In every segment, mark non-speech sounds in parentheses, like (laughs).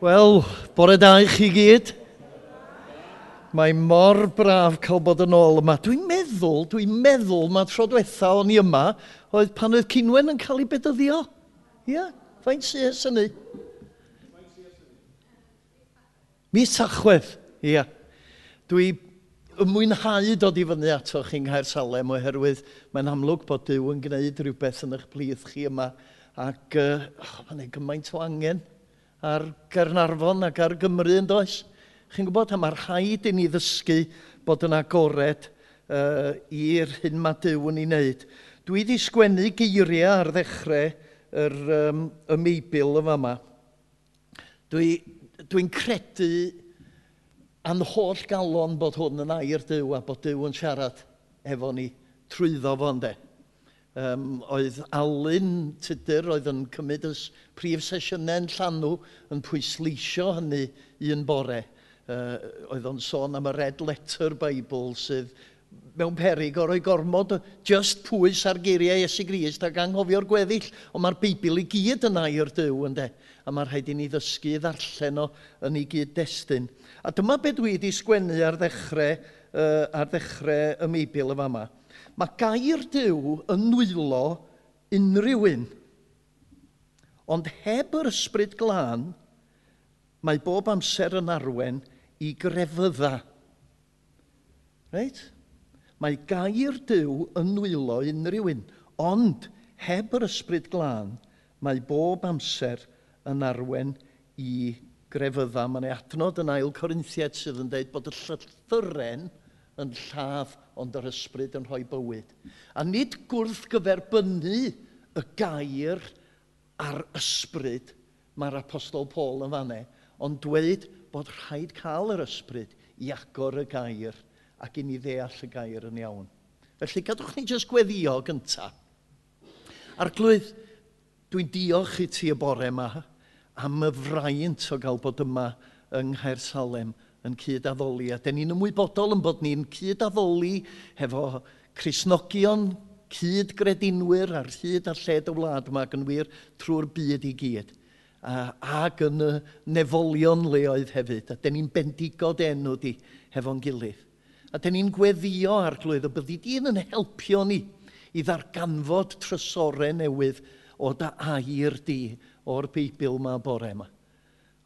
Wel, bore da i chi gyd. Mae mor braf cael bod yn ôl yma. Dwi'n meddwl, dwi'n meddwl mae tro diwetha o'n i yma oedd pan oedd Cynwen yn cael ei bedyddio. Ia, yeah, faint sy'n syni? Mis Tachwedd, ia. Yeah. Dwi ymwynhau dod i fyny ato chi'n Nghaer Salem oherwydd mae'n amlwg bod Dyw yn gwneud rhywbeth yn eich blith chi yma ac uh, oh, mae'n gymaint o angen ar Gernarfon ac ar Gymru yn does. Chi'n gwybod, a mae'r rhaid i ni ddysgu bod yn agored uh, i'r hyn mae Dyw yn ei wneud. Dwi wedi sgwennu geiriau ar ddechrau yr, um, y meibil yma yma. Dwi'n dwi credu a'n holl galon bod hwn yn air Dyw a bod Dyw yn siarad efo ni trwyddo fo ynddo. Um, oedd Alun Tudur oedd yn cymryd y prif sesiynau'n llanw yn pwysleisio hynny un bore. Uh, oedd o'n sôn am y Red Letter Bible sydd mewn perig o roi gormod just pwys ar geiriau Iesu Grist ac anghofio'r gweddill, ond mae'r Beibl i gyd yna i'r Dyw ynde, a mae'r rhaid i ni ddysgu i ddarllen o yn ei gyd-destun. A dyma beth dwi wedi sgwennu ar ddechrau, uh, ar ddechrau y Meibl y fama. yma Mae gair Dyw yn nwylo unrhyw un. Ond heb yr ysbryd glân, mae bob amser yn arwen i grefydda. Reit? Mae gair Dyw yn nwylo unrhyw un, ond heb yr ysbryd glân, mae bob amser yn arwen i grefydda. Mae'n adnod yn ail Corinthiad sydd yn dweud bod y llythyren yn lladd ond yr ysbryd yn rhoi bywyd. A nid gwrth gyferbynnu y gair a'r ysbryd mae'r apostol Paul yn fanne, ond dweud bod rhaid cael yr ysbryd i agor y gair ac i ni ddeall y gair yn iawn. Felly gadwch ni jyst gweddio gyntaf. Arglwydd, dwi'n diolch i ti y bore yma am y fraint o gael bod yma yng Nghaer Salem yn cyd-addoli. A dyn ni'n ymwybodol yn bod ni'n cyd-addoli hefo Cresnogion, cyd-gredinwyr ar hyd a'r lled y wlad yma ac yn wir trwy'r byd i gyd. A, ac yn y nefolion leoedd hefyd. A dyn ni'n bendigod enw di hefo'n gilydd. A dyn ni'n gweddio ar glwydd o byddi di'n yn helpio ni i ddarganfod trysorau newydd o da air di o'r Beibl yma bore yma.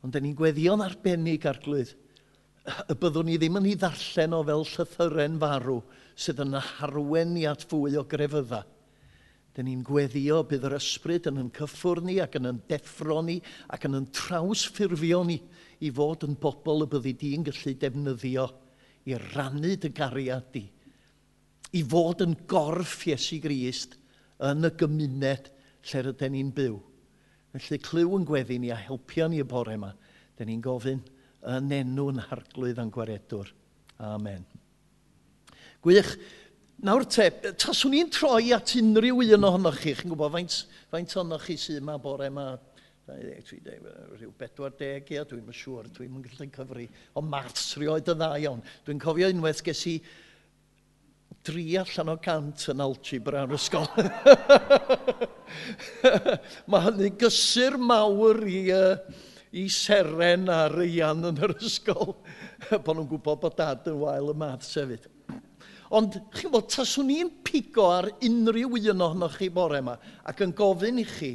Ond dyn ni'n gweddio'n arbennig ar glwydd y byddwn ni ddim yn ei ddarllen o fel llythyren farw sydd yn harwen ni at fwy o grefydda. Dyn ni'n gweddio bydd yr ysbryd yn yn cyffwr ni ac yn yn deffro ni ac yn yn trawsffurfio ni i fod yn bobl y byddi di'n gallu defnyddio i rannu dy gariad di. I fod yn gorff Iesu Grist yn y gymuned lle rydyn ni'n byw. Felly clyw yn gweddi ni a helpio ni y bore yma. Dyn ni'n gofyn, yn enw'n harglwydd a'n gwaredwr. Amen. Gwych, nawr te, taswn i'n troi at unrhyw un ohonoch chi, chi'n gwybod faint, faint ohonoch chi sy'n yma bore yma, rhyw 40 ia, dwi'n yn siŵr, dwi'n yn gallu cyfri, ond maths rioed y dda iawn. Dwi'n cofio unwaith ges i dri allan o gant yn algebra yn ysgol. (laughs) Mae hynny gysur mawr i uh, i seren a reian yn yr ysgol, (laughs) bod nhw'n gwybod bod dad yn wael y math sefyd. Ond, chi'n bod, taswn i'n pigo ar unrhyw un ohonoch chi bore yma ac yn gofyn i chi,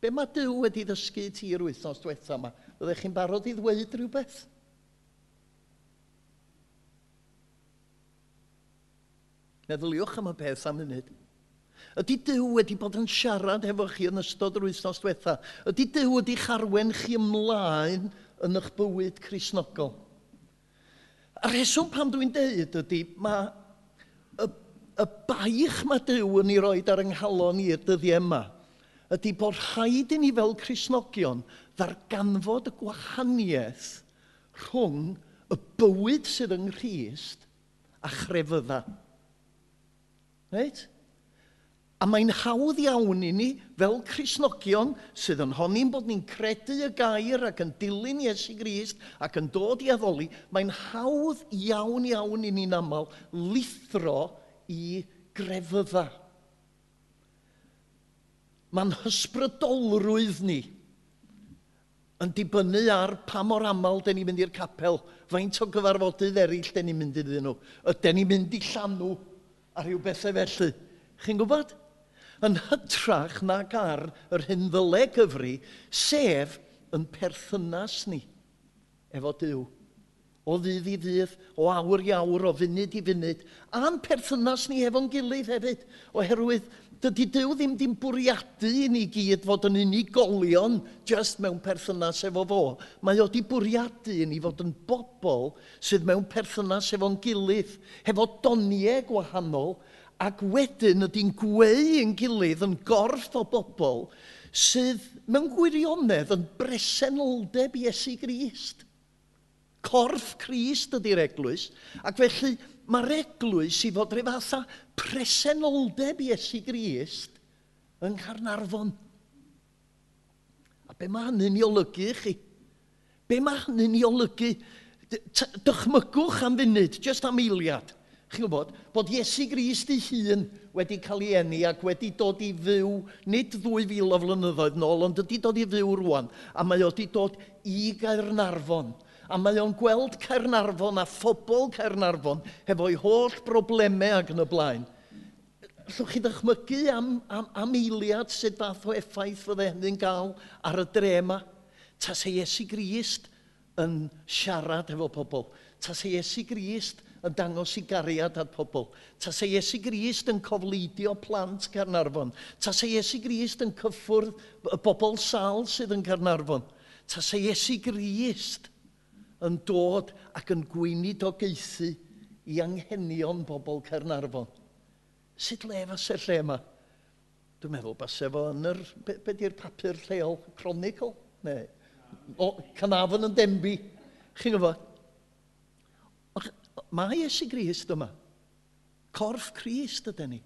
be mae Dyw wedi ddysgu ti i'r wythnos diwetha yma? Byddech chi'n barod i ddweud rhywbeth? Meddyliwch am y peth am munud. Ydy Dyw wedi bod yn siarad efo chi yn ystod yr wythnos diwetha? Ydy Dyw wedi charwen chi ymlaen yn eich bywyd Cresnogol? A reswm pam dwi'n deud ydy, mae y, y baich mae Dyw yn ei roed ar ynghalon i'r dyddiau yma, ydy bod rhaid i ni fel Cresnogion ddarganfod y gwahaniaeth rhwng y bywyd sydd yng Nghyst a chrefydda. Reit? A mae'n hawdd iawn i ni, fel Crisnogion, sydd yn honi'n bod ni'n credu y gair ac yn dilyn Iesu Grist ac yn dod i addoli, mae'n hawdd iawn iawn i ni'n aml lithro i grefydda. Mae'n hysbrydolrwydd ni yn dibynnu ar pa mor aml dyn ni'n mynd i'r capel, faint o gyfarfodydd eraill dyn ni'n mynd iddyn nhw, ydyn ni'n mynd i llanw a rhyw bethau felly. Chi'n gwybod? yn hytrach nag ar yr hyn ddyle gyfru, sef yn perthynas ni efo Dyw. O ddydd i ddydd, o awr i awr, o funud i funud, a'n perthynas ni efo'n gilydd hefyd, oherwydd dydy Dyw ddim dim bwriadu i ni gyd fod yn unigolion just mewn perthynas efo fo. Mae o di bwriadu i ni fod yn bobl sydd mewn perthynas efo'n gilydd, hefo doniau gwahanol, ac wedyn ydy'n gweu yn gilydd yn gorff o bobl sydd mewn gwirionedd yn bresenoldeb Iesu Grist. Corff Crist ydy'r eglwys, ac felly mae'r eglwys i fod rhyw fatha presenoldeb Iesu Grist yng Ngharnarfon. A be mae hynny'n i olygu i chi? Be mae hynny'n i olygu? Dychmygwch am funud, jyst am eiliad chi'n gwybod, bod Iesu Grist ei hun wedi cael ei eni ac wedi dod i fyw, nid 2000 o flynyddoedd nôl, ond wedi dod i fyw rwan, a mae wedi dod i Gaernarfon. A mae o'n gweld Caernarfon a phobl Caernarfon hefo'i holl broblemau ac yn y blaen. Allwch chi ddechmygu am, am, am eiliad sut fath o effaith fydde hynny'n gael ar y dre yma? Ta se Iesu Grist yn siarad efo pobl. Ta se Iesu Grist yn dangos i gariad at pobl. Ta se Iesu Grist yn cofleidio plant Carnarfon. Ta se Iesu Grist yn cyffwrdd y bobl sal sydd yn Carnarfon. Ta se Iesu Grist yn dod ac yn geithi i anghenion bobl Carnarfon. Sut le fas y lle yma? Dwi'n meddwl bas efo yn yr, be, be di'r papur lleol, Chronicle? Neu, o, Canafon yn Denby. Chi'n gwybod? Mae Iesu Grist yma. Corff Crist ydyn ni.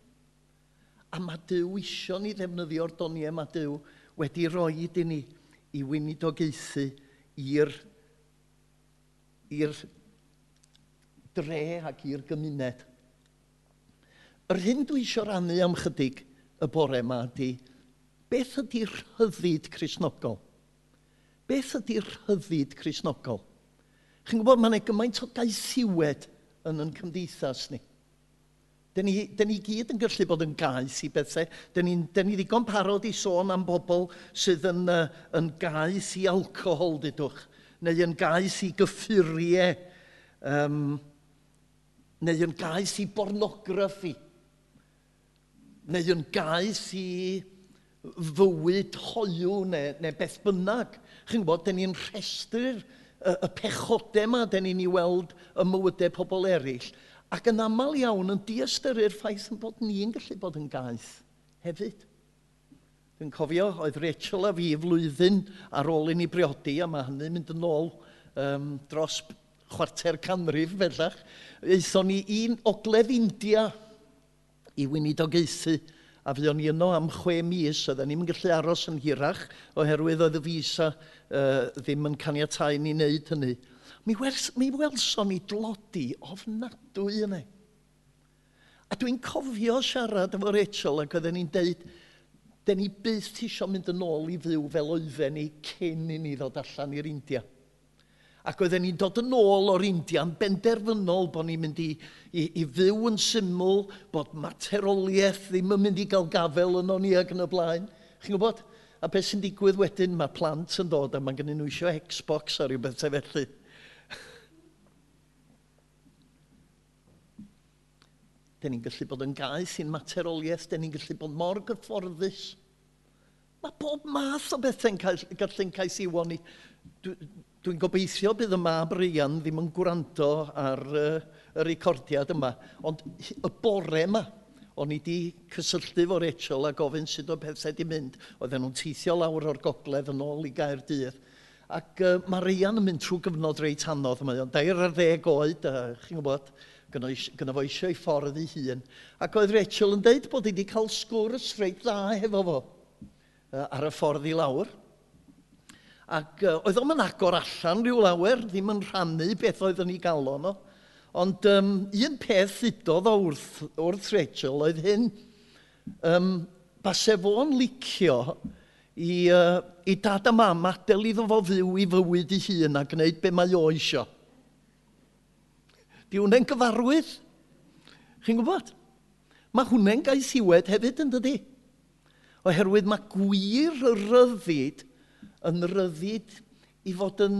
A mae Dyw isio ni ddefnyddio'r doniau mae Dyw wedi roi i ni i geithi i'r i'r dre ac i'r gymuned. Yr hyn dwi eisiau rannu am chydig y bore yma ydy, beth ydy rhyddid Cresnogol? Beth ydy rhyddid Cresnogol? Chi'n gwybod, mae'n gymaint o gaethiwed yn yn cymdeithas ni. Dyn ni, dyn ni gyd yn gallu bod yn gaeth i bethau. Dyn ni, dyn ni ddigon parod i sôn am bobl sydd yn, uh, yn gaeth i alcohol, dydwch, neu yn gaeth i gyffuriau, um, neu yn gaeth i bornograffi, neu yn gaeth i fywyd hoiw neu, neu beth bynnag. Chi'n gwybod, dyn ni'n rhestr y, y pechodau yma dyn ni'n ei weld y mywydau pobl eraill. Ac yn aml iawn yn diastyru'r ffaith yn bod ni'n gallu bod yn gaeth hefyd. Dwi'n cofio, oedd Rachel a fi flwyddyn ar ôl i ni briodi, a mae hynny'n mynd yn ôl um, dros chwarter canrif fellach. Eithon ni un ogledd India i weinidogaethu a fuon ni yno am chwe mis, oedden ni'n gallu aros yn hirach oherwydd oedd y visa uh, ddim yn caniatau ni wneud hynny. Mi, wers, mi welson ni dlodi ofnadwy yna. A dwi'n cofio siarad efo Rachel ac oedden ni'n deud, den ni byth eisiau mynd yn ôl i fyw fel oedden ni cyn i ni ddod allan i'r India. Ac oedden ni'n dod yn ôl o'r India'n benderfynol bod ni'n mynd i, i, i fyw yn syml, bod materoliaeth ddim yn mynd i gael gafel yn o'n i ag yn y blaen. Chi'n gwybod? A beth sy'n digwydd wedyn, mae plant yn dod a mae gennyn nhw eisiau Xbox a rhywbeth felly. (laughs) Dyn ni'n gallu bod yn gaeth i'n materoliaeth, dyn ni'n gallu bod mor gyfforddus. Mae bob math o bethau'n gallu'n cael siwon i. Dwi'n gobeithio bydd y mab Rian ddim yn gwrando ar uh, y recordiad yma, ond y bore yma, o'n i wedi cysylltu fo Rachel a gofyn sut o bethau wedi mynd. Oedden nhw'n teithio lawr o'r gogledd yn ôl i gair dydd. Ac uh, mae Rian yn mynd trwy gyfnod reit anodd. Mae o'n dair ar ddeg oed, a chi'n gwybod, gyda fo eisiau ei ffordd ei hun. Ac oedd Rachel yn dweud bod i wedi cael sgwrs reit dda hefo fo uh, ar y ffordd i lawr. Ac uh, oedd o'm yn agor allan rhyw lawer, ddim yn rhannu beth oedd yn ei galon o. Ond um, un peth ddudodd o wrth, wrth Rachel oedd hyn, um, base fo'n licio i, uh, i dad a mam adael iddo fo fyw i fywyd i hun a gwneud be mae o isio. Di hwnna'n gyfarwydd? Chi'n gwybod? Mae hwnna'n gais iwed hefyd yn dydi? Oherwydd mae gwir y ryddid yn ryddid i fod yn,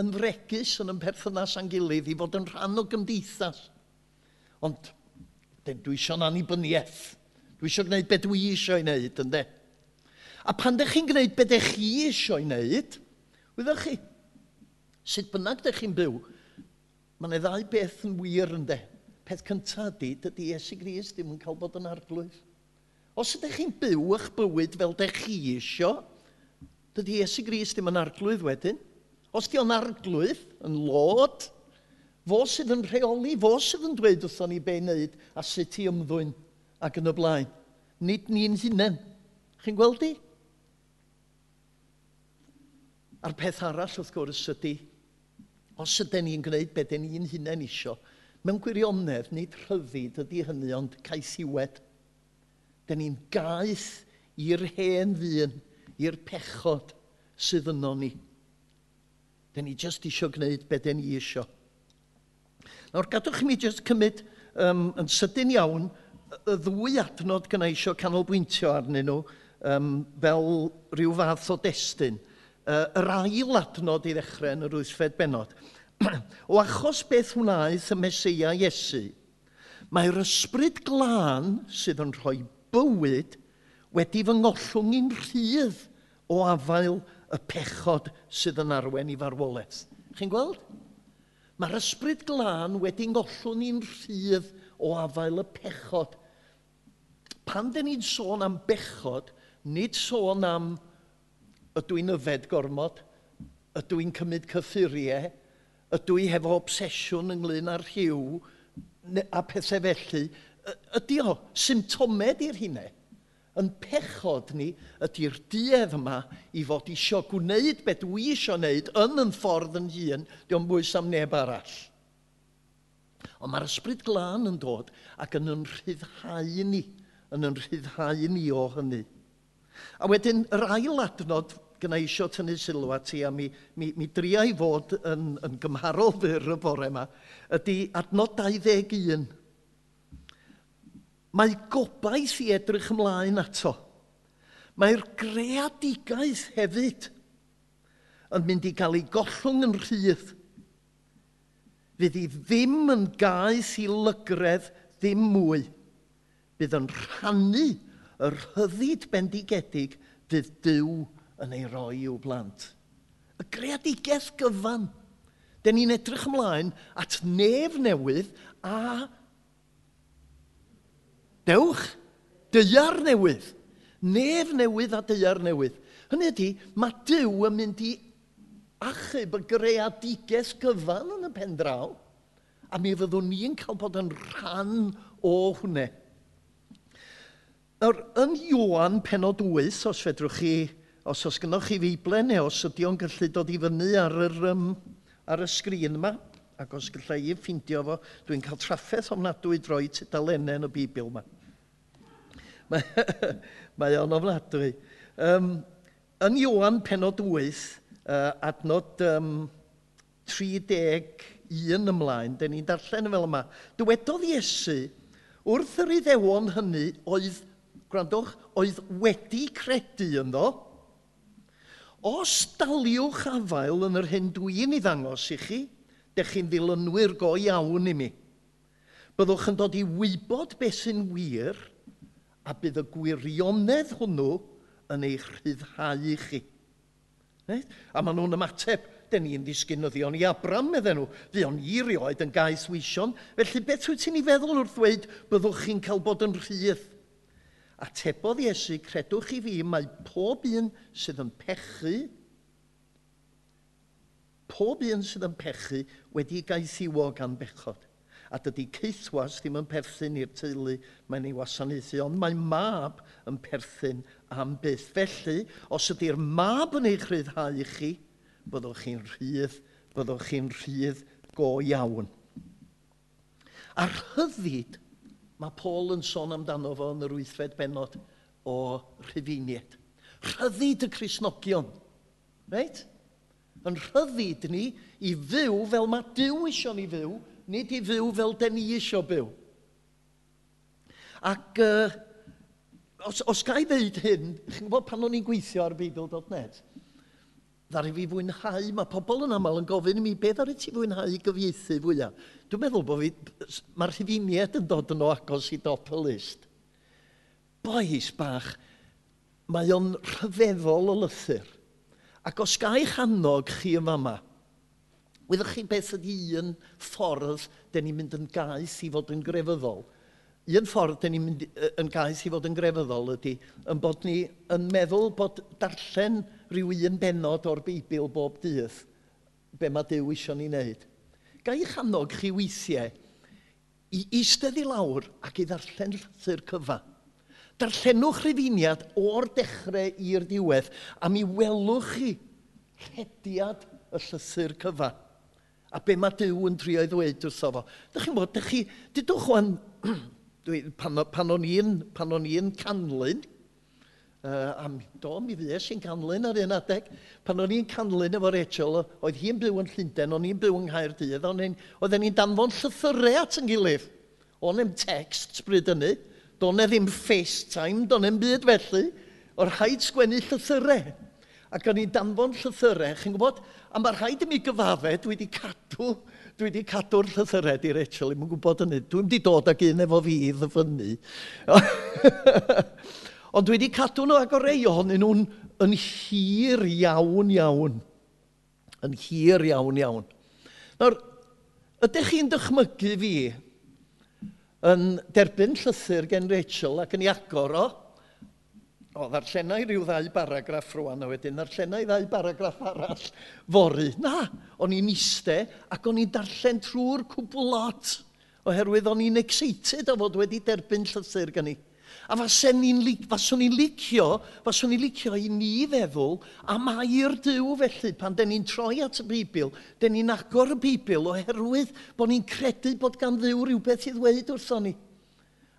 yn fregus yn yn perthynas a'n gilydd, i fod yn rhan o gymdeithas. Ond dwi eisiau'n annibyniaeth. Dwi eisiau gwneud beth dwi eisiau ei wneud, ynddo? A pan ydych chi'n gwneud beth ydych chi eisiau ei wneud, wyddech chi, sut bynnag ydych chi'n byw, mae yna ddau beth yn wir ynddo. Peth cyntaf ydy, dydy Iesu Gris ddim yn cael bod yn arglwydd. Os ydych chi'n byw eich bywyd fel ydych chi eisiau, Dydy Iesu Gris ddim yn arglwydd wedyn. Os di o'n arglwydd, yn lod, fo sydd yn rheoli, fo sydd yn dweud wrthon ni be wneud a sut i ymddwyn ac yn y blaen. Nid ni'n hunain. Chi'n gweld di? A'r peth arall wrth gwrs ydy, os ydyn ni'n gwneud beth ydyn ni'n hunain isio, mewn gwirionedd, nid rhyddid ydy hynny, ond caethiwed. Dyn ni'n gaeth i'r hen ddyn i'r pechod sydd yno ni. Da ni jyst eisiau gwneud beth da ni isio. Nawr gadwch mi jyst cymryd um, yn sydyn iawn y ddwy adnod gyna eisiau canolbwyntio arnyn nhw um, fel rhyw fath o destun. Uh, yr ail adnod i ddechrau yn yr wythfed benod. (clears throat) o achos beth wnaeth y Mesoea Iesu, mae'r ysbryd glân sydd yn rhoi bywyd – wedi fy ngollwng i'n rhydd o afael y pechod sydd yn arwen i farwolaeth. Chi'n gweld? Mae'r ysbryd glân wedi ngollwng i'n rhydd o afael y pechod. Pan dyn ni'n sôn am bechod, nid sôn am ydw i'n yfed gormod, ydw i'n cymryd cyffuriau, ydw i hefo obsesiwn ynglyn â'r rhyw a pethau felly, ydy o, symptomau di'r hynny yn pechod ni ydy'r duedd yma i fod isio gwneud beth dwi isio wneud yn yn ffordd yn hun, diolch bwys am neb arall. Ond mae'r ysbryd glân yn dod ac yn yn rhyddhau ni, yn yn rhyddhau ni o hynny. A wedyn, yr ail adnod gyna eisio tynnu sylw at ti a mi, mi, mi dria i fod yn, yn gymharol fyr y bore yma, ydy adnod 21 Mae gobaith i edrych ymlaen ato. Mae'r greadigaeth hefyd yn mynd i gael ei gollwng yn rhydd. Fydd hi ddim yn gaeth i lygredd ddim mwy. Bydd yn rhannu y rhyddid bendigedig fydd Dyw yn ei roi i'w blant. Y greadigaeth gyfan. Dyn ni'n edrych ymlaen at nef newydd a Dewch, deiar newydd. Nef newydd a deiar newydd. Hynny ydy, mae Dyw yn mynd i achub y greadiges gyfan yn y pen draw. A mi fyddwn ni'n cael bod yn rhan o hwnne. Nawr, yn Iwan penod 8, os fedrwch chi, os oes gynnwch chi feiblen neu os ydy o'n gallu dod i fyny ar, yr, um, ar y sgrin yma, ac os gallai i ffeindio fo, dwi'n cael traffaeth ofnadwy droi tudalennau yn y Bibl yma. Mae, (laughs) mae o'n ofnadwy. Um, yn Iwan penod 8, uh, adnod um, 31 ymlaen, dyn ni'n darllen fel yma, dywedodd Iesu wrth yr iddewon hynny oedd, gwrandwch, oedd wedi credu ynddo, os daliwch afael yn yr hyn dwi'n ei ddangos i chi, Dech chi'n ddilynwyr go iawn i mi. Byddwch yn dod i wybod beth sy'n wir a bydd y gwirionedd hwnnw yn ei rhyddhau i chi. Reit? A maen nhw'n ymateb, dyn ni'n ddisgynyddion i Abram, medden nhw. Fi o'n i rioed yn gais wision. Felly beth wyt ti'n ei feddwl wrth ddweud byddwch chi'n cael bod yn rhydd? A tebodd Iesu, credwch i fi, mae pob un sydd yn pechu pob un sydd yn pechu wedi gaethiwo gan bechod. A dydy ceithwas ddim yn perthyn i'r teulu mae'n ei wasanaethu, ond mae mab yn perthyn am byth. Felly, os ydy'r mab yn eich rhyddhau i chi, byddwch chi'n rhydd, byddwch chi'n rhydd go iawn. Ar rhyddid, mae Paul yn sôn amdano fo yn yr wythfed benod o rhyfiniad. Rhyddid y Crisnogion. Reit? yn rhyddid ni i fyw fel mae Dyw isio ni fyw, nid i fyw fel den ni isio byw. Ac uh, os, os ga i ddeud hyn, chi'n gwybod pan o'n i'n gweithio ar Beibl.net, ddari fi fwynhau, mae pobl yn aml yn gofyn i mi, beth ddari ti fwynhau gyfieithu fwyaf? Dwi'n meddwl bod fi, mae'r rhifiniad yn dod yn o agos i dop y list. Boes bach, mae o'n rhyfeddol o lythyr. Ac os gai channog chi yma yma, wyddwch chi beth ydy un ffordd den ni'n mynd yn gaeth i fod yn grefyddol? Un ffordd den ni'n mynd yn gaeth i fod yn grefyddol ydy yn bod ni yn meddwl bod darllen rhyw un benod o'r Beibl bob dydd be mae Dyw isio ni wneud. Gai eich annog chi weithiau i eistedd i lawr ac i ddarllen llythyr cyfa. Darllenwch rhufiniad o'r dechrau i'r diwedd a mi welwch chi rhediad y llythyr cyfa. A be mae Dyw yn trio i ddweud wrtho fo. Dych chi'n bod, dych chi, dydwch o'n, (clears throat) pan, pan o'n i'n, pan o'n i'n canlyn, uh, am, do, mi fues i'n canlyn ar un adeg, pan o'n i'n canlyn efo Rachel, oedd hi'n byw yn Llundain, o'n i'n byw yng Nghaerdydd, oedden ni'n danfon llythyrau at yn gilydd. O'n i'n text bryd hynny, Do'n e ddim FaceTime, do'n e'n byd felly, o'r rhaid sgwennu llythyrau. Ac o'n i'n danfon llythyrau, chi'n gwybod? A mae'r rhaid i mi gyfadde, dwi wedi cadw, dwi wedi cadw'r llythyrau di Rachel, i'n gwybod hynny. Dwi'n wedi dod ag un efo fi i ddyfynnu. (laughs) Ond dwi wedi cadw nhw ag o rei ohonyn nhw'n yn hir iawn iawn. Yn hir iawn iawn. Nawr, ydych chi'n dychmygu fi yn derbyn llythyr gen Rachel ac yn ei agor o. O, ddarllenau rhyw ddau baragraff rwan a wedyn, ddarllenau ddau baragraff arall fory. Na, o'n i'n iste ac o'n i'n darllen trwy'r cwbl lot oherwydd o'n i'n excited o fod wedi derbyn llythyr gen i. A faswn i'n faswn licio, faswn i'n licio i ni feddwl, am air Dyw felly, pan den ni'n troi at y Bibl, den ni'n agor y Bibl oherwydd bod ni'n credu bod gan ddiw rhywbeth i ddweud wrthon ni.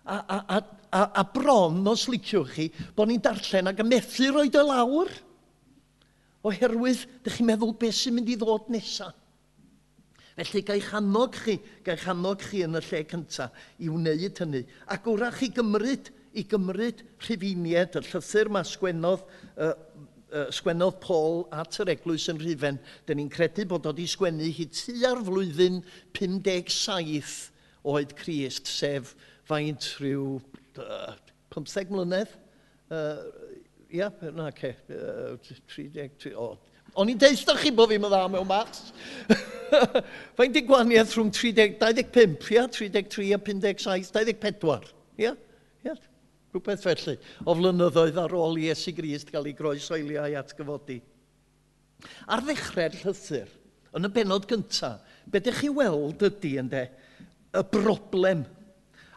A, a, a, a, a bron, os liciwch chi, bod ni'n darllen ac methu roed y lawr. Oherwydd, dych chi'n meddwl beth sy'n mynd i ddod nesaf. Felly gael annog chi, gael annog chi yn y lle cyntaf i wneud hynny. Ac wrach chi gymryd i gymryd rhifiniad, y llythyr mae sgwennodd, uh, uh, sgwennodd Paul at yr eglwys yn rhifen, dyn ni'n credu bod oedd i sgwennu hi tu ar flwyddyn 57 oed Christ, sef faint rhyw uh, 15 mlynedd. Uh, ia, na ce, uh, 30, oh. O'n i'n deitha chi bod fi'n meddwl mewn maths. (laughs) Fe'n di gwaniaeth rhwng 30, 25, ia, 33 a 57, 24. Ia, ia. Rhywbeth felly o flynyddoedd ar ôl i Esu Grist gael ei groesoelio a'i atgyfodi. Ar ddechrau'r llythyr, yn y benod gyntaf, be ydych chi weld ydy ynddo, y broblem.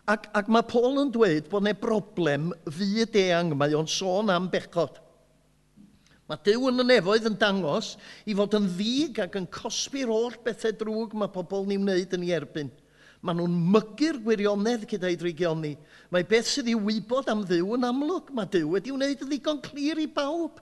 Ac, ac mae Paul yn dweud bod ne broblem fyd eang, mae o'n sôn am bechod. Mae Dyw yn y nefoedd yn dangos i fod yn ddig ac yn cosbi'r holl bethau drwg mae pobl ni'n wneud yn ei erbyn. Maen nhw'n mygu'r gwirionedd gyda'i dreigioni. Mae beth sydd i wybod am ddiw yn amlwg. Mae Dyw wedi wneud y ddigon clir i bawb.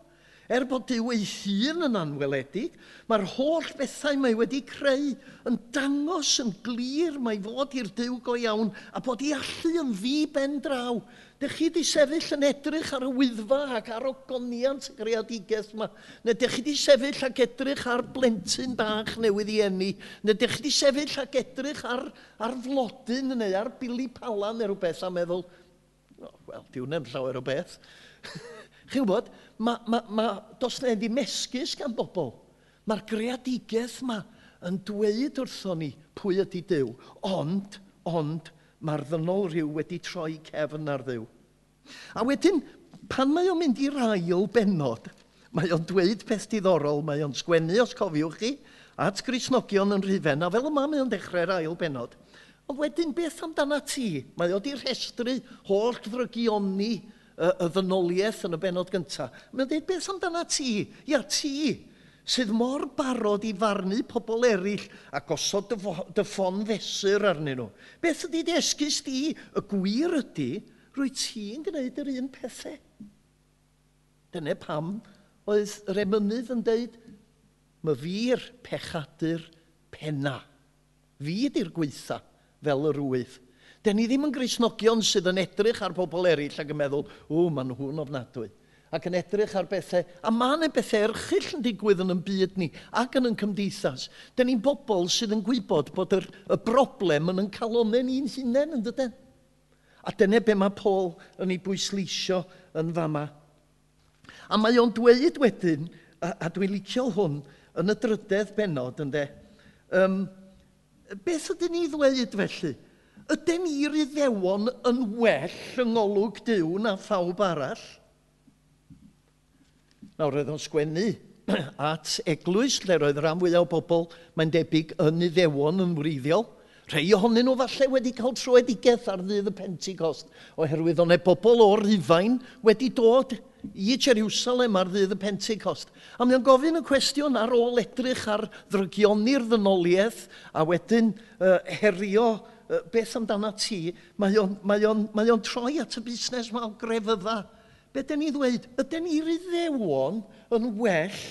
Er bod Dyw ei hun yn anweledig, mae'r holl bethau mae wedi creu yn dangos yn glir mae fod i'r Dyw go iawn a bod i allu yn ddi ben draw. Dych chi wedi sefyll yn edrych ar y wyddfa ac ar ogoniant y greadigaeth yma. Neu dych chi wedi sefyll ac edrych ar blentyn bach newydd i enni. Neu dych chi wedi sefyll ac edrych ar, ar flodyn neu ar bili palan neu rhywbeth a meddwl, oh, wel, diwnem llawer o beth. (laughs) Chi'n gwybod, mae, mae, mae, dos na ddim esgus gan bobl. Mae'r greadigaeth yma yn dweud wrthon ni pwy ydy Dyw, ond, ond, mae'r ddynol rhyw wedi troi cefn ar ddiw. A wedyn, pan mae o'n mynd i'r ail benod, mae o'n dweud peth diddorol, mae o'n sgwennu os cofiwch chi, at Grisnogion yn Rhyfen, a fel yma mae o'n dechrau'r ail benod. Ond wedyn, beth amdana ti? Mae o di rhestru holl ddrygioni y, y ddynoliaeth yn y benod gyntaf. Mae'n dweud, beth amdana ti? Ia, ti sydd mor barod i farnu pobl eraill a gosod dy, dy ffon fesur arnyn nhw. Beth ydy dy esgus di? Y gwir ydy, rwy ti'n gwneud yr un pethau. Dyna pam oedd yr emynydd yn dweud, mae fi'r pechadur penna. Fi ydy'r gweitha fel yr wyth. Da ni ddim yn grisnogion sydd yn edrych ar bobl eraill ac yn meddwl, o, maen nhw'n ofnadwy. Ac yn edrych ar bethau, a mae yna bethau erchill yn digwydd yn y byd ni ac yn y cymdeithas. Da ni'n bobl sydd yn gwybod bod yr, y broblem yn yn calonau ni'n hunain yn dydyn. A dyna be mae Paul yn ei bwysleisio yn fama. A mae o'n dweud wedyn, a, a dwi'n licio hwn, yn y drydedd benod, ynddo, um, beth ydyn ni ddweud felly? Yden ni'r iddewon yn well yng ngolwg diw na phawb arall? Nawr, roedd o'n sgwennu (clears throat) at eglwys, lle roedd rhan fwyaf o bobl, mae'n debyg yn iddewon yn wreiddiol. Rhei ohonyn nhw falle wedi cael troedigaeth ar ddydd y Pentecost, oherwydd o'n e bobl o'r Rhufain wedi dod i Jerusalem ar ddydd y Pentecost. A mi o'n gofyn y cwestiwn ar ôl edrych ar ddrygioni'r ddynoliaeth a wedyn uh, herio beth amdana ti, mae o'n, mae on, mae on troi at y busnes mae mawr grefydda. Be dyn ni ddweud? ydyn ni'r iddewon yn well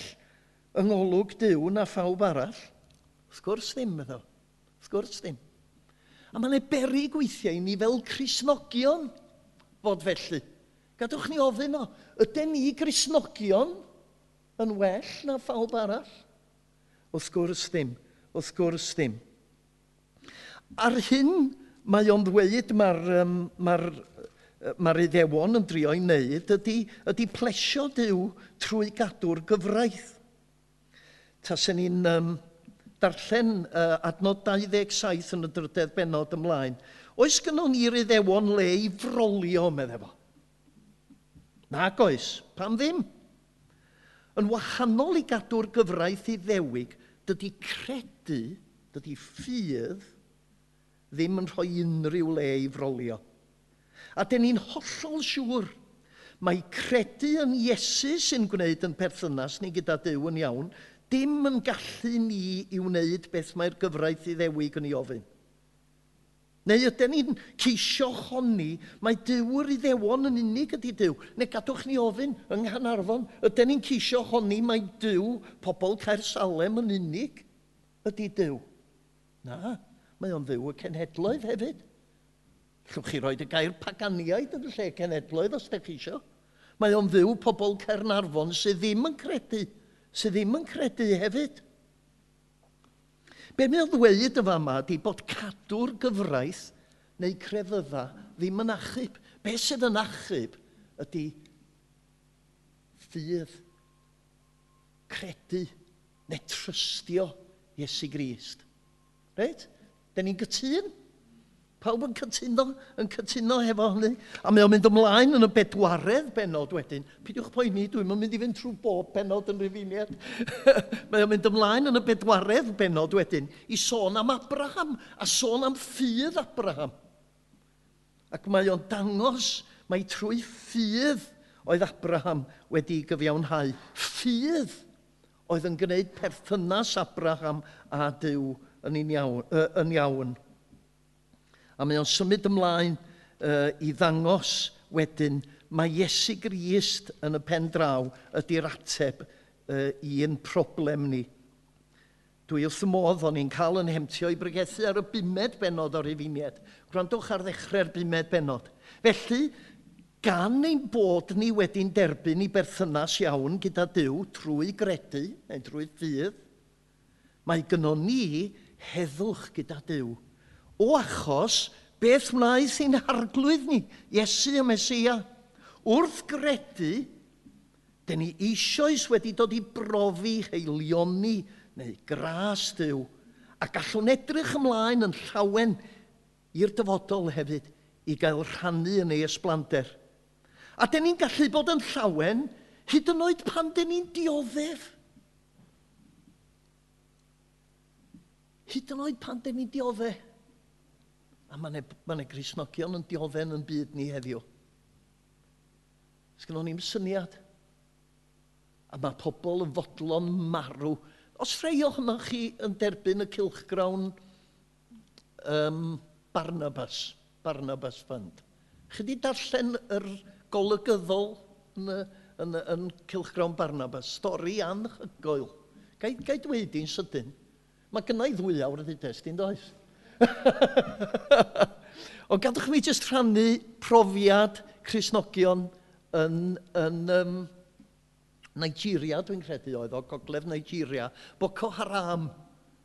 yng ngolwg diw na phawb arall? Sgwrs ddim, meddwl. Sgwrs ddim. A mae'n eberu gweithiau i ni fel Crisnogion fod felly. Gadwch ni ofyn o, ydyn ni Crisnogion yn well na phawb arall? Wrth gwrs ddim, wrth gwrs ddim. Ar hyn mae o'n ddweud mae'r um, mae mae'r iddewon yn drio i wneud ydy, ydy plesio Dyw trwy gadw'r gyfraith. Tasen ni'n um, darllen uh, adnod 27 yn y drydedd benod ymlaen. Oes gynnon ni'r iddewon le i frolio, medde fo? Nag oes, pam ddim? Yn wahanol i gadw'r gyfraith i ddewig, dydy credu, dydy ffydd, ddim yn rhoi unrhyw le i frolio. A dyn ni'n hollol siŵr mae credu yn Iesu sy'n gwneud yn perthynas ni gyda Dyw yn iawn, dim yn gallu ni i wneud beth mae'r gyfraith i ddewig yn ei ofyn. Neu ydyn ni'n ceisio honni, mae dyw'r iddewon yn unig ydy dyw. Neu gadwch ni ofyn yng Nghanarfon, ydyn ni'n ceisio honni, mae dyw, pobl Caer Salem yn unig ydy dyw. Na mae o'n fyw y cenhedloedd hefyd. Llwch chi roed y gair paganiaid yn y lle cenhedloedd os ydych chi isio. Mae o'n fyw pobl Cernarfon sydd ddim yn credu, sydd ddim yn credu hefyd. Be mae'n ddweud y fama ydy bod cadw'r gyfraith neu crefydda ddim yn achub. Be sydd yn achub ydy ffydd, credu neu trystio Iesu Grist. Reit? Da ni'n gytun. Pawb yn cytuno, yn cytuno efo hynny. A mae o'n mynd ymlaen yn y bedwaredd benod wedyn. Pidiwch poeni, dwi'n mynd i fynd trwy bob benod yn rhyfiniad. (laughs) mae o'n mynd ymlaen yn y bedwaredd benod wedyn i sôn am Abraham a sôn am ffydd Abraham. Ac mae o'n dangos mae trwy ffydd oedd Abraham wedi gyfiawnhau. Ffydd oedd yn gwneud perthynas Abraham a Dyw yn, iawn, uh, yn iawn. A mae o'n symud ymlaen uh, i ddangos wedyn mae Iesu Grist yn y pen draw ydy'r ateb uh, i un problem ni. Dwi wrth modd o'n i'n cael yn hemtio i bregethu ar y bumed benod o'r efiniad. Gwrandwch ar ddechrau'r bumed benod. Felly, gan ein bod ni wedi'n derbyn i berthynas iawn gyda Dyw trwy gredu neu trwy ffydd, mae gynnon ni heddwch gyda Dyw. O achos, beth wnaeth ein harglwydd ni, Iesu y Mesia. Wrth gredu, dyn ni eisoes wedi dod i brofi heilioni neu gras Dyw, a gallwn edrych ymlaen yn llawen i'r dyfodol hefyd i gael rhannu yn ei ysblander. A dyn ni'n gallu bod yn llawen hyd yn oed pan dyn ni'n dioddef hyd yn oed pan dyn ni dioddau. A mae yna ma, Grisnogion yn dioddau yn byd ni heddiw. Sgynno ni'n syniad. A mae pobl yn fodlon marw. Os rhai ohonoch chi yn derbyn y cilchgrawn um, Barnabas, Barnabas Fund. Chi wedi darllen yr golygyddol yn, y, yn, yn, yn Cilchgrawn Barnabas, stori anhygoel. Gai, gai dweud i'n sydyn, Mae gynnau ddwy awr ydy testyn does. (laughs) o gadwch mi jyst rhannu profiad Cresnogion yn, yn um, Nigeria, dwi'n credu oedd o, Gogledd Nigeria, Boko Haram,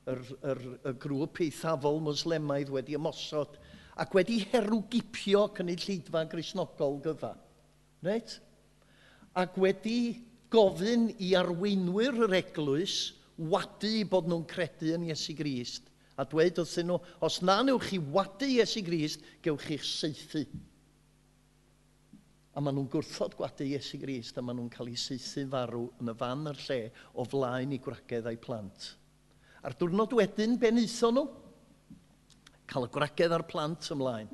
yr, yr, y grŵp eithafol muslemaidd wedi ymosod ac wedi herwgipio cynulleidfa grisnogol gyfa. Reit? Ac wedi gofyn i arweinwyr yr eglwys wadu bod nhw'n credu yn Iesu Grist. A dweud wrthyn nhw, os na newch chi wadu Iesu Grist, gewch chi'ch seithi. A maen nhw'n gwrthod gwadu Iesu Grist a maen nhw'n cael eu seithi farw yn y fan yr lle o flaen i gwragedd a'i plant. A'r diwrnod wedyn, ben eitho nhw? Cael y gwragedd a'r plant ymlaen.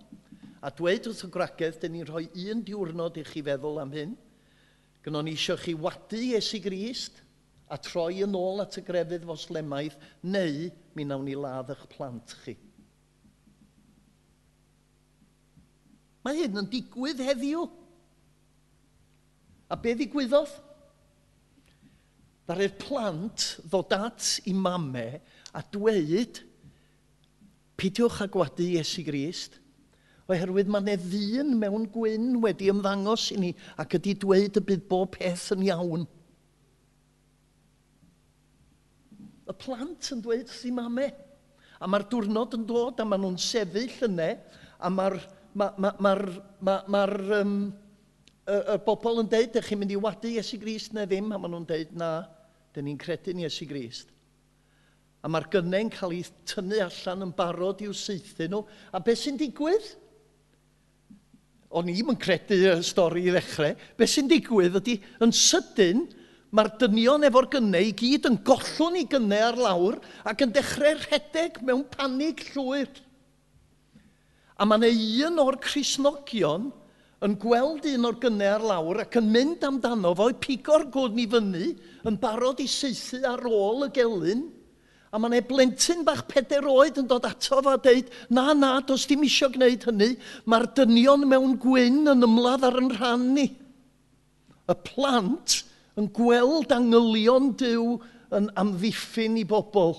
A dweud wrth y gwragedd, dyn ni'n rhoi un diwrnod i chi feddwl am hyn. Gynnon ni eisiau chi wadu Iesu Grist, a troi yn ôl at y grefydd foslemaidd, neu mi nawn ni ladd eich plant chi. Mae hyn yn digwydd heddiw. A be ddigwyddodd? Ddaru'r plant ddod at i mame a dweud, pidiwch a gwadu Iesu Grist, oherwydd mae ddyn mewn gwyn wedi ymddangos i ni ac ydy dweud y bydd bob peth yn iawn. y plant yn dweud wrth i mame. A mae'r diwrnod yn dod a maen nhw'n sefyll yna a mae'r ma, ma, ma, ma, ma, ma um, y, y bobl yn dweud ydych chi'n mynd i wadu Iesu Grist neu ddim? A maen nhw'n dweud na, dyn ni'n credu'n Iesu Grist. A mae'r gynnau'n cael ei tynnu allan yn barod i'w seithi nhw. A beth sy'n digwydd? O'n i'm yn credu y stori i ddechrau. Beth sy'n digwydd ydy, yn sydyn, Mae'r dynion efo'r gynnau i gyd yn gollwn i gynnau ar lawr ac yn dechrau rhedeg mewn panig llwyr. A mae yna un o'r Crisnogion yn gweld un o'r gynnau ar lawr ac yn mynd amdano fo i pigo'r gwrn i fyny yn barod i seithi ar ôl y gelyn. A mae yna blentyn bach peder oed yn dod ato fo a deud, na, na, does dim isio gwneud hynny, mae'r dynion mewn gwyn yn ymladd ar yn rhan ni. Y plant yn gweld angylion Dyw yn amddiffyn i bobl.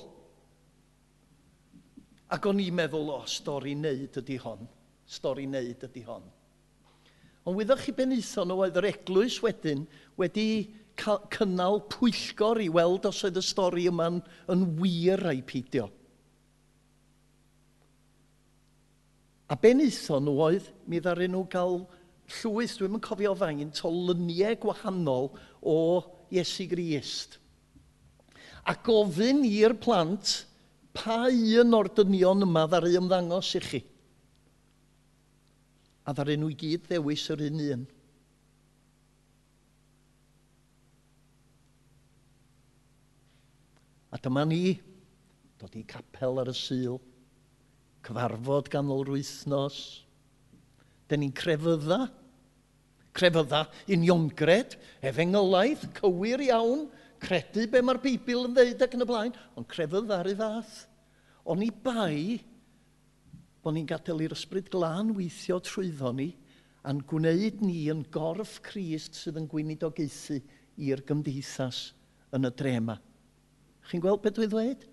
Ac o'n i'n meddwl, o, stori neud ydy hon. Stori neud ydy hon. Ond wyddech chi benaethon nhw oedd yr eglwys wedyn wedi cynnal pwyllgor i weld os oedd y stori yma'n yn wir a'i pidio. A benaethon nhw oedd, mi ddaru nhw gael llwyth, dwi'n yn cofio faint, o luniau gwahanol o Iesu Grist. A gofyn i'r plant pa un o'r dynion yma ddaru ymddangos i chi. A ddaru nhw i gyd ddewis yr un un. A dyma ni, dod i capel ar y syl, cyfarfod ganol rwythnos, dyn ni'n crefydda, Crefydda uniongred, efengolaidd, cywir iawn, credu be mae'r Bibl yn ddeud ac yn y blaen, ond crefydd ar ei fath. Ond i bai bod ni'n gadael i'r ysbryd glân weithio trwyddo ni a'n gwneud ni yn gorff Crist sydd yn gweinidogaethu i'r gymdeithas yn y drema. Chi'n gweld beth dwi'n dweud?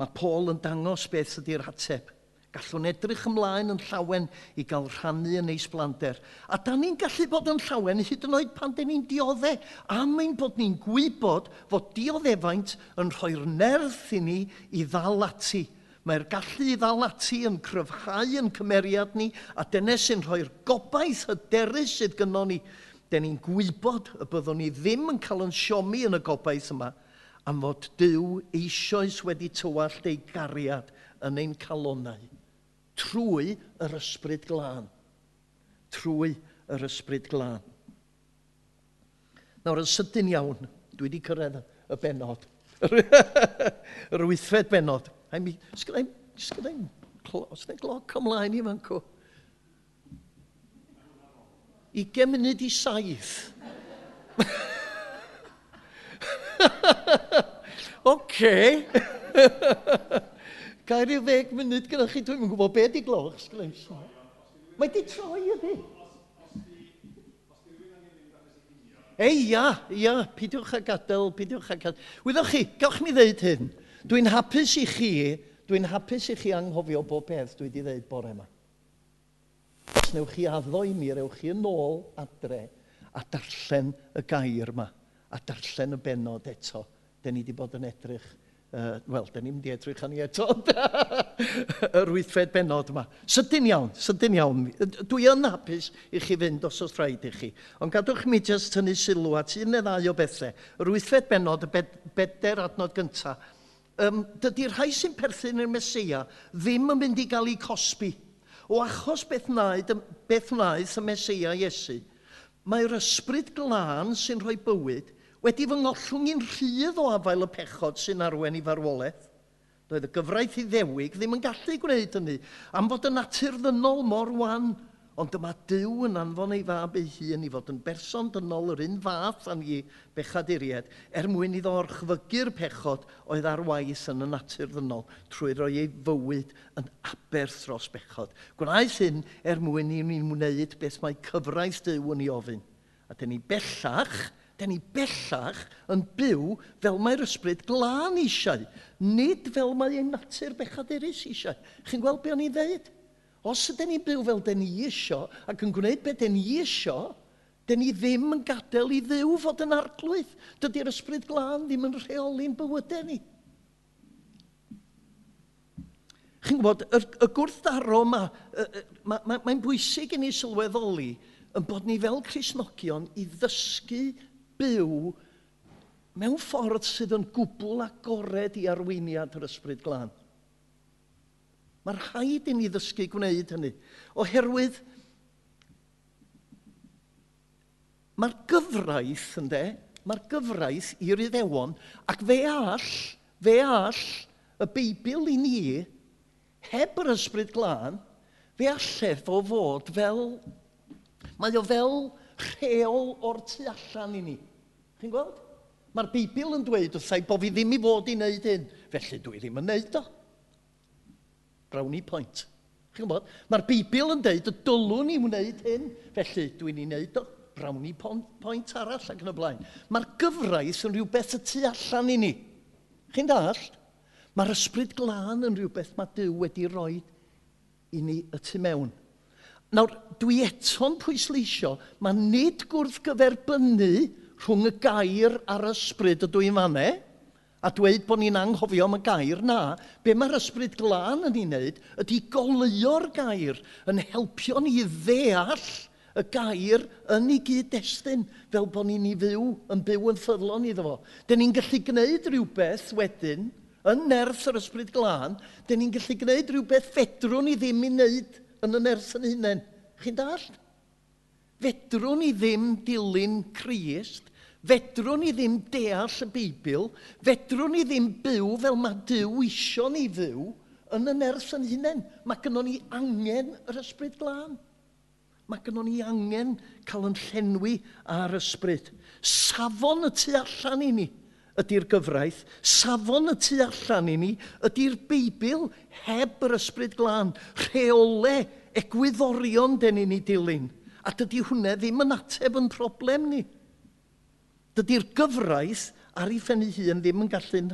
Mae Paul yn dangos beth ydy'r ateb Gallwn edrych ymlaen yn llawen i gael rhannu yn eis blander. A da ni'n gallu bod yn llawen hyd yn oed pan da ni'n diodde. Am ein bod ni'n gwybod fod dioddefaint yn rhoi'r nerth i ni i ddal ati. Mae'r gallu i ddal ati yn cryfhau yn cymeriad ni a dyna sy'n rhoi'r gobaith hyderus sydd gynno ni. Da ni'n gwybod y byddwn ni ddim yn cael yn siomi yn y gobaith yma am fod Dyw eisoes wedi tywallt ei gariad yn ein calonau trwy yr ysbryd glân. Trwy yr ysbryd glân. Nawr, yn sydyn iawn, dwi wedi cyrraedd y benod. (laughs) Yr wythfed benod. Sgynna i'n gloc ymlaen i fan cw. 20 munud i saith. (laughs) OK. (laughs) Gair i ddeg munud gyda chi, dwi'n gwybod be di gloch, sgleis. Mae di troi ydi. Ei, ia, ia, pidiwch a gadael, pidiwch a gadael. Wyddoch chi, gawch mi ddeud hyn. Dwi'n hapus i chi, dwi'n hapus i chi anghofio bob peth dwi wedi ddeud bore yma. Os newch chi addo i mi, rewch chi yn ôl adre a darllen y gair yma, a darllen y benod eto. Da ni wedi bod yn edrych Uh, Wel, da ni'n mynd i edrych ni eto (laughs) yr wythfed benod yma. Sydyn iawn, sydyn iawn. Dwi yn hapus i chi fynd os oes rhaid i chi. Ond gadwch mi jyst tynnu sylw at un neu ddau o bethau. Yr wythfed benod, y bed, bedder adnod gyntaf. Um, dydy'r rhai sy'n perthyn i'r Mesia ddim yn mynd i gael ei cosbi. O achos beth wnaeth, beth wnaeth y Mesia Iesu, mae'r ysbryd glân sy'n rhoi bywyd – wedi fy ngollwng i'n rhydd o afael y pechod sy'n arwen i farwolaeth. Doedd y gyfraith i ddewig ddim yn gallu gwneud hynny, am fod y natur ddynol mor wan, ond dyma Dyw yn anfon ei fab ei hun i fod yn berson dynol yr un fath a'n i bechaduried, er mwyn iddo orchfygu'r pechod oedd ar waith yn y natur ddynol, trwy roi ei fywyd yn aberth dros bechod. Gwnaeth hyn er mwyn i ni'n wneud beth mae cyfraith Dyw yn ei ofyn. A dyn ni bellach da ni bellach yn byw fel mae'r ysbryd glân eisiau, nid fel mae ein natur bechaderus eisiau. Chi'n gweld beth o'n i'n ddeud? Os ydyn ni'n byw fel dyn ni isio ac yn gwneud beth dyn ni isio, dyn ni ddim yn gadael i ddiw fod yn arglwydd. Dydy'r ysbryd glân ddim yn rheoli'n bywydau ni. Chi'n gwybod, y, y gwrthdaro yma, mae'n ma, ma, ma bwysig i ni sylweddoli yn bod ni fel Cresnogion i ddysgu byw mewn ffordd sydd yn gwbl agored i arweiniad yr ysbryd glân. Mae'r rhaid i ni ddysgu gwneud hynny, oherwydd mae'r gyfraith, ynddo, mae'r gyfraith i'r iddewon, ac fe all, fe all y Beibl i ni, heb yr ysbryd glân, fe allef o fod fel, mae o fel rheol o'r tu allan i ni. Chi'n gweld? Mae'r Beibl yn dweud wrthai bod fi ddim i fod i wneud hyn, felly dwi ddim yn wneud o. Brownie point. Chi'n gwybod? Mae'r Beibl yn dweud y dylwn i wneud hyn, felly dwi'n i wneud o. Brownie point arall ac yn y blaen. Mae'r gyfraith yn rhywbeth y tu allan i ni. Chi'n dallt? Mae'r ysbryd glân yn rhywbeth mae Dyw wedi rhoi i ni y tu mewn. Nawr, dwi eto'n pwysleisio, mae nid gwrth gyferbynnu rhwng y gair a'r ysbryd y dwi'n fannau, a dweud bod ni'n anghofio am y gair na. Be mae'r ysbryd glân yn ei wneud ydy goleuo'r gair yn helpio ni ddeall y gair yn ei gyd-destun fel bod ni'n ei fyw, yn byw yn ffyddlon iddo fo. Dyn ni'n gallu gwneud rhywbeth wedyn, yn nerth yr ysbryd glân, dyn ni'n gallu gwneud rhywbeth fedrwn ni ddim i wneud yn y nerth yn hunain. Chi'n dall? Fedrwn ni ddim dilyn Crist, fedrwn ni ddim deall y Beibl, fedrwn ni ddim byw fel mae Dyw isio ni fyw yn y nerth yn hunain. Mae gynnon ni angen yr ysbryd glân. Mae gynnon ni angen cael yn llenwi ar ysbryd. Safon y tu allan i ni ydy'r gyfraith, safon y tu allan i ni ydy'r Beibl heb yr ysbryd glân, rheole egwyddorion den i ni dilyn. A dydy hwnna ddim yn ateb yn problem ni. Dydy'r gyfraith ar ei phen hun ddim yn gallu yn,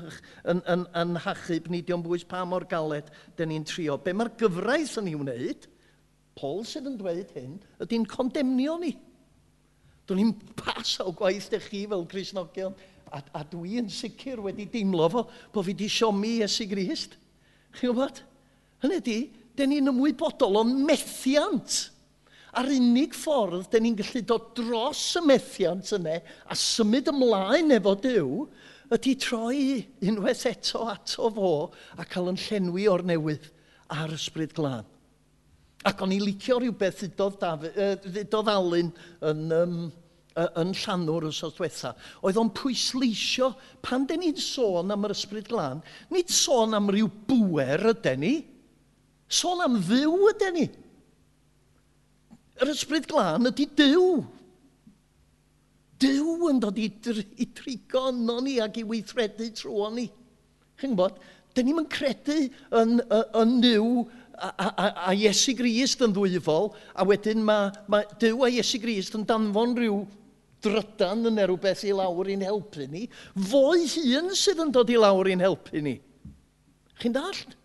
yn, yn hachub ni, diolch bwys pa mor galed den ni'n trio. Be mae'r gyfraith yn ei wneud, Paul sydd yn dweud hyn, ydy'n condemnio ni. Dwi'n ni'n pas o gwaith dych chi fel Cresnogion A, a dwi'n sicr wedi deimlo fo bod fi wedi siomi Iesu Grist. Chi'n gwybod? Hynny ydi, den ni'n ymwybodol o'n methiant. A'r unig ffordd den ni'n gallu dod dros y methiant yna a symud ymlaen efo Dyw ydy troi unwaith eto ato fo a cael yn llenwi o'r newydd a'r ysbryd glân. Ac o'n i licio rhywbeth ddudodd Dafydd, ddodd Alun yn um, yn Llanwr os oes diwetha, oedd o'n pwysleisio, pan den ni'n sôn am yr ysbryd glân, nid sôn am ryw bwer ydyn ni, sôn am ddiw ydyn ni. Yr ysbryd glân ydy dyw. Dyw yn dod i, dr i trigo yno ni ac i weithredu trwy ni. Chi'n bod, dyn ni'n credu yn, yn, yn Dyw a, a, a Iesu Grist yn ddwyfol, a wedyn mae ma Dyw a Iesu Grist yn danfon rhyw drydan yn rhywbeth i lawr i'n helpu ni, fo'i hun sydd yn dod i lawr i'n helpu ni. Chi'n dallt?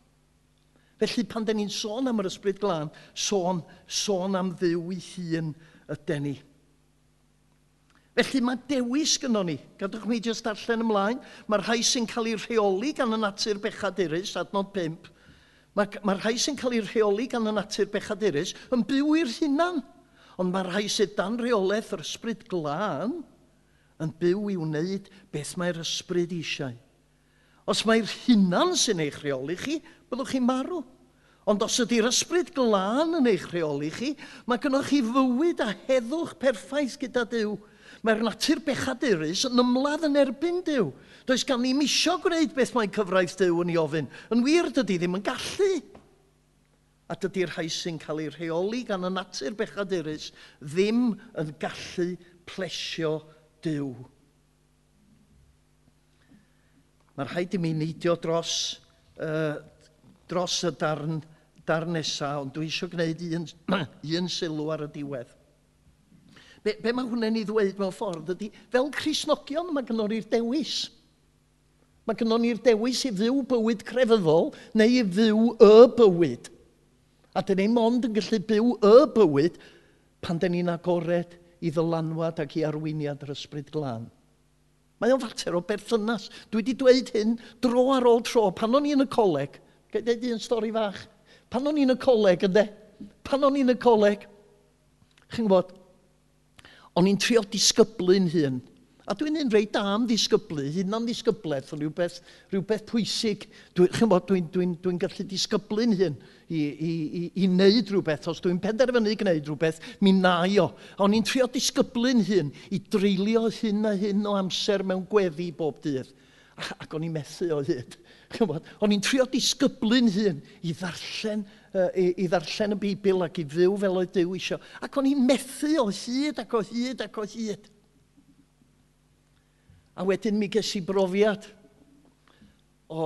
Felly pan da ni'n sôn am yr ysbryd glân, sôn, sôn am ddiw i hun ydy ni. Felly mae dewis gynnon ni. Gadwch mi jyst darllen ymlaen. Mae'r rhai sy'n cael ei rheoli gan y natur bechadurus, adnod 5. Mae'r mae rhai sy'n cael ei rheoli gan y natur bechadurus yn byw i'r hunan. Ond mae rhai sydd dan reolaeth yr ysbryd glân yn byw i wneud beth mae'r ysbryd eisiau. Os mae'r hunan sy'n eich reoli chi, byddwch chi'n marw. Ond os ydy'r ysbryd glân yn eich reoli chi, mae gennych chi fywyd a heddwch perffaith gyda Dyw. Mae'r natur bechadurus yn ymladd yn erbyn Dyw. Does gan ni misio gwneud beth mae cyfraith Dyw yn ei ofyn. Yn wir, dydy ddim yn gallu a dydy'r rhai sy'n cael ei rheoli gan y natur bechadurus ddim yn gallu plesio Dyw. Mae'r rhaid i mi neidio dros, uh, dros y darn, darn nesaf, ond dwi eisiau gwneud un, (clears throat) un sylw ar y diwedd. Be, be mae hwnna'n ei ddweud mewn ffordd ydy, fel Crisnogion mae gynnon ni'r dewis. Mae gynnon ni'r dewis i fyw bywyd crefyddol neu i fyw y bywyd A dyn ni mond yn gallu byw y bywyd pan dyn ni'n agored i ddylanwad ac i arweiniad yr ysbryd glân. Mae o'n fater o berthynas. Dwi wedi dweud hyn dro ar ôl tro. Pan o'n i yn y coleg, gael dweud un stori fach. Pan o'n i yn y coleg, ynddo? Pan o'n i yn y coleg, chi'n gwybod, o'n i'n trio disgyblu'n hun. A dwi'n un rei da am ddisgyblu, hyn hunan ddisgyblaeth, rhywbeth, rhywbeth pwysig. Dwi'n dwi, dwi, dwi, dwi gallu disgyblu'n hyn i, i, i, i wneud rhywbeth. Os dwi'n penderfynu gwneud rhywbeth, mi na o. Ond i'n trio disgyblu'n hyn i dreulio hyn a hyn o amser mewn gweddi bob dydd. Ac o'n i'n methu o hyd. O'n i'n trio disgyblu'n hyn i ddarllen i, i ddarllen y Bibl ac i fyw fel oedd Dyw isio. Ac o'n i'n methu o hyd ac o hyd ac o hyd. A wedyn mi ges i brofiad o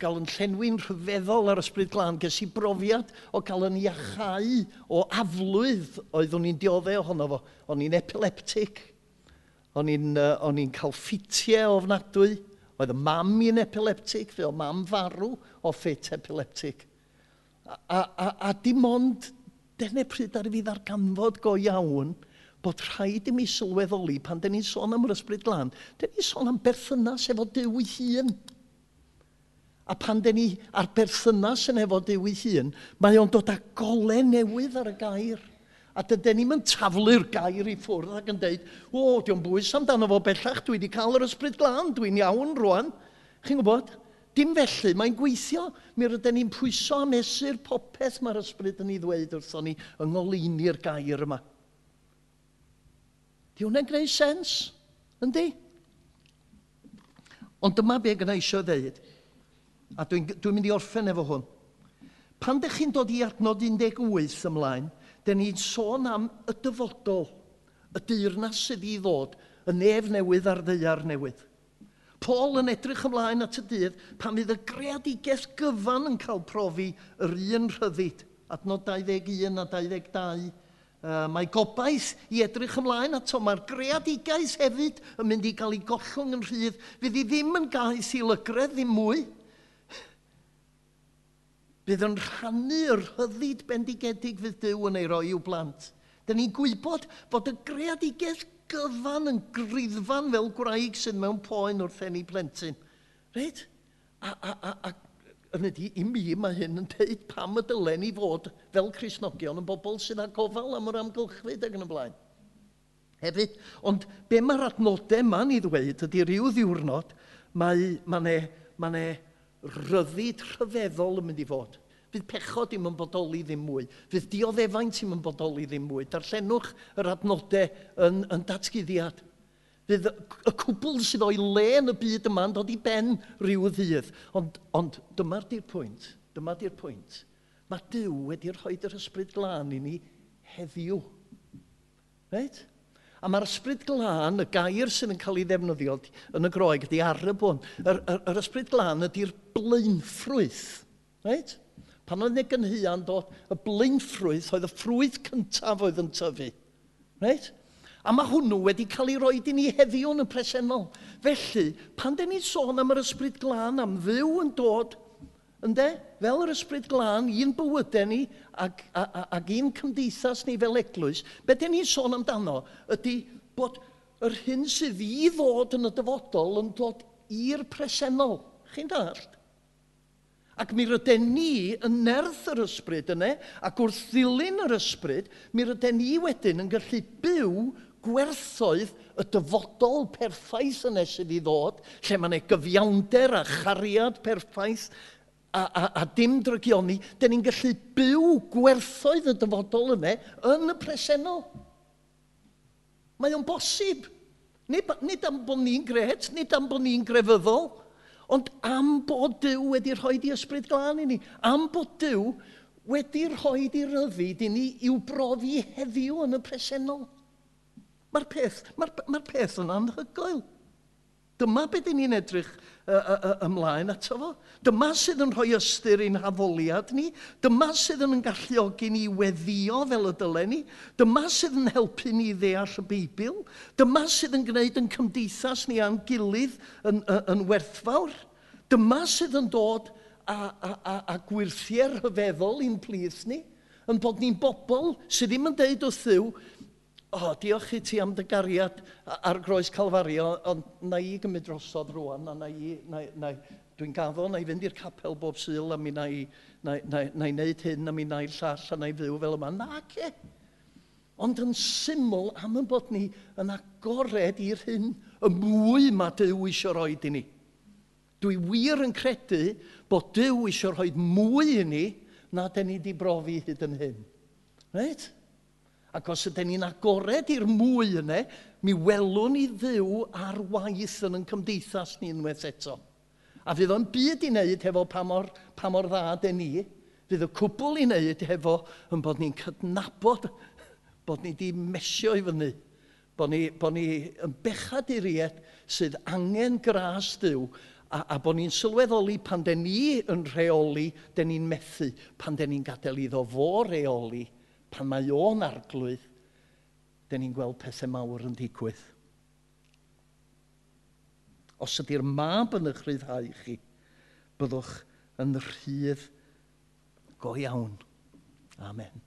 gael yn llenwi'n rhyfeddol ar ysbryd glân. Ges i brofiad o gael yn iachau o aflwydd oeddwn i'n dioddau ohono fo. O'n i'n epileptic. O'n i'n uh, on cael ffitiau ofnadwy. Oedd y mam i'n epileptic, fe o mam farw o ffit epileptic. A, a, a, a dim ond dyna pryd ar y fi ddarganfod go iawn – bod rhaid i mi sylweddoli pan dyn ni'n sôn am yr ysbryd glân, dyn ni'n sôn am berthynas efo Dyw ei hun. A pan dyn ni ar berthynas yn efo Dyw ei hun, mae o'n dod â gole newydd ar y gair. A dydyn ni'n taflu'r gair i ffwrdd ac yn dweud, o, diolch bwys amdano fo bellach, dwi wedi cael yr ysbryd glân, dwi'n iawn rwan. Chi'n gwybod? Dim felly, mae'n gweithio. Mi rydyn ni'n pwyso a mesur popeth mae'r ysbryd yn ei ddweud wrthon ni yng ngolini'r gair yma. Di hwnna'n gwneud sens? Yndi? Ond dyma be gyda eisiau ddeud. A dwi'n dwi, mynd i orffen efo hwn. Pan ydych chi'n dod i adnod 18 ymlaen, dyn ni'n sôn am y dyfodol, y deyrnas sydd i ddod, y nef newydd a'r ddeiar newydd. Paul yn edrych ymlaen at y dydd pan fydd y greadigaeth gyfan yn cael profi yr un rhyddid, adnod 21 a 22, Uh, mae gobaith i edrych ymlaen ato. Mae'r greadigaeth hefyd yn mynd i gael ei gollwng yn rhydd. Fydd hi ddim yn gaeth i lygredd ddim mwy. Bydd yn rhannu'r hyddid bendigedig fydd Dyw yn ei roi i'w blant. Dyn ni'n gwybod bod y greadigaeth gyfan yn griddfan fel gwraig sydd mewn poen wrth enni plentyn. Reit? A, a, a, a yn ydy, i mi mae hyn yn dweud pam y dylen ni fod fel Cresnogion yn bobl sydd â gofal am yr amgylchfyd ac yn y blaen. Hefyd, ond be mae'r adnodau yma'n i ddweud ydy rhyw ddiwrnod mae, mae, ne, mae ne ryddid rhyfeddol yn mynd i fod. Fydd pechod ddim yn bodoli ddim mwy. Fydd dioddefaint ddim yn bodoli ddim mwy. Darllenwch yr adnodau yn, yn datgyddiad. Fydd y cwbl sydd o'i le yn y byd yma yn dod i ben rhyw ddydd. Ond, ond dyma'r di'r pwynt. Dyma di'r pwynt. Mae Dyw wedi rhoi yr ysbryd glân i ni heddiw. Right? A mae'r ysbryd glân, y gair sydd yn cael ei ddefnyddio yn y groeg, ydy arab hwn. Yr, yr, yr ysbryd glân ydy'r blaenffrwyth. Right? Pan oedd neu gynhyaan dod, y blaenffrwyth oedd y ffrwyth cyntaf oedd yn tyfu. Right? A mae hwnnw wedi cael ei roi i ni heddiw yn y presennol. Felly, pan dyn ni'n sôn am yr ysbryd glân, am fyw yn dod, ynddo? Fel yr ysbryd glân, un bywydau ni ac, ac, ac un cymdeithas ni fel eglwys, beth dyn ni'n sôn amdano ydy bod yr hyn sydd i ddod yn y dyfodol yn dod i'r presennol. Chi'n dallt? Ac mi rydyn ni yn nerth yr ysbryd yna, ac wrth ddilyn yr ysbryd, mi rydyn ni wedyn yn gallu byw gwerthoedd y dyfodol perffaith yna sydd i ddod, lle mae'n yna gyfiawnder a chariad perffaith a, a, a dim drygioni, dyn ni'n gallu byw gwerthoedd y dyfodol yna yn y presennol. Mae o'n bosib. Nid, nid am bod ni'n gret, nid am bod ni'n grefyddol, ond am bod Dyw wedi rhoi di ysbryd glân i ni, am bod Dyw wedi rhoi di ryddid i ni i'w brofi heddiw yn y presennol. Mae'r peth, mae'r ma peth yn anhygoel. Dyma beth ni'n edrych uh, uh, uh, ymlaen ato fo. Dyma sydd yn rhoi ystyr i'n haddoliad ni. Dyma sydd yn galluogi ni weddio fel y dylen ni. Dyma sydd yn helpu ni ddeall y Beibl. Dyma sydd yn gwneud yn cymdeithas ni a'n gilydd yn, yn, yn werthfawr. Dyma sydd yn dod a, a, a, a gwirthie'r rhyfeddol i'n plith ni. Yn bod ni'n bobl sydd ddim yn deud wrth ddiw, o, diolch i ti am dy gariad ar groes Calfario, ond na i gymryd drosodd rwan, a na i, na, na, dwi'n gafo, na i fynd i'r capel bob syl, a mi na i, na, na, na i wneud hyn, a mi na i llall, a na i fyw fel yma. Na, ce. Ond yn syml am y bod ni yn agored i'r hyn y mwy mae Dyw eisiau roi i ni. Dwi wir yn credu bod Dyw eisiau rhoi mwy i ni na dyn ni wedi brofi hyd yn hyn. Right? Ac os ydy ni'n agored i'r mwy yna, mi welwn ni ddiw ar waith yn yn cymdeithas ni unwaith eto. A fydd o'n byd i wneud hefo pa mor, pa mor dda dyn ni, fydd y cwbl i wneud hefo yn bod ni'n cydnabod bod ni wedi mesio i fyny, bod ni, bod ni yn bechad i ried sydd angen gras diw a, a bod ni'n sylweddoli pan den ni yn rheoli, den ni'n methu, pan den ni'n gadael iddo fo reoli, pan mae o'n arglwydd, dyn ni'n gweld pethau mawr yn digwydd. Os ydy'r mab yn eich rhyddhau chi, byddwch yn rhydd go iawn. Amen.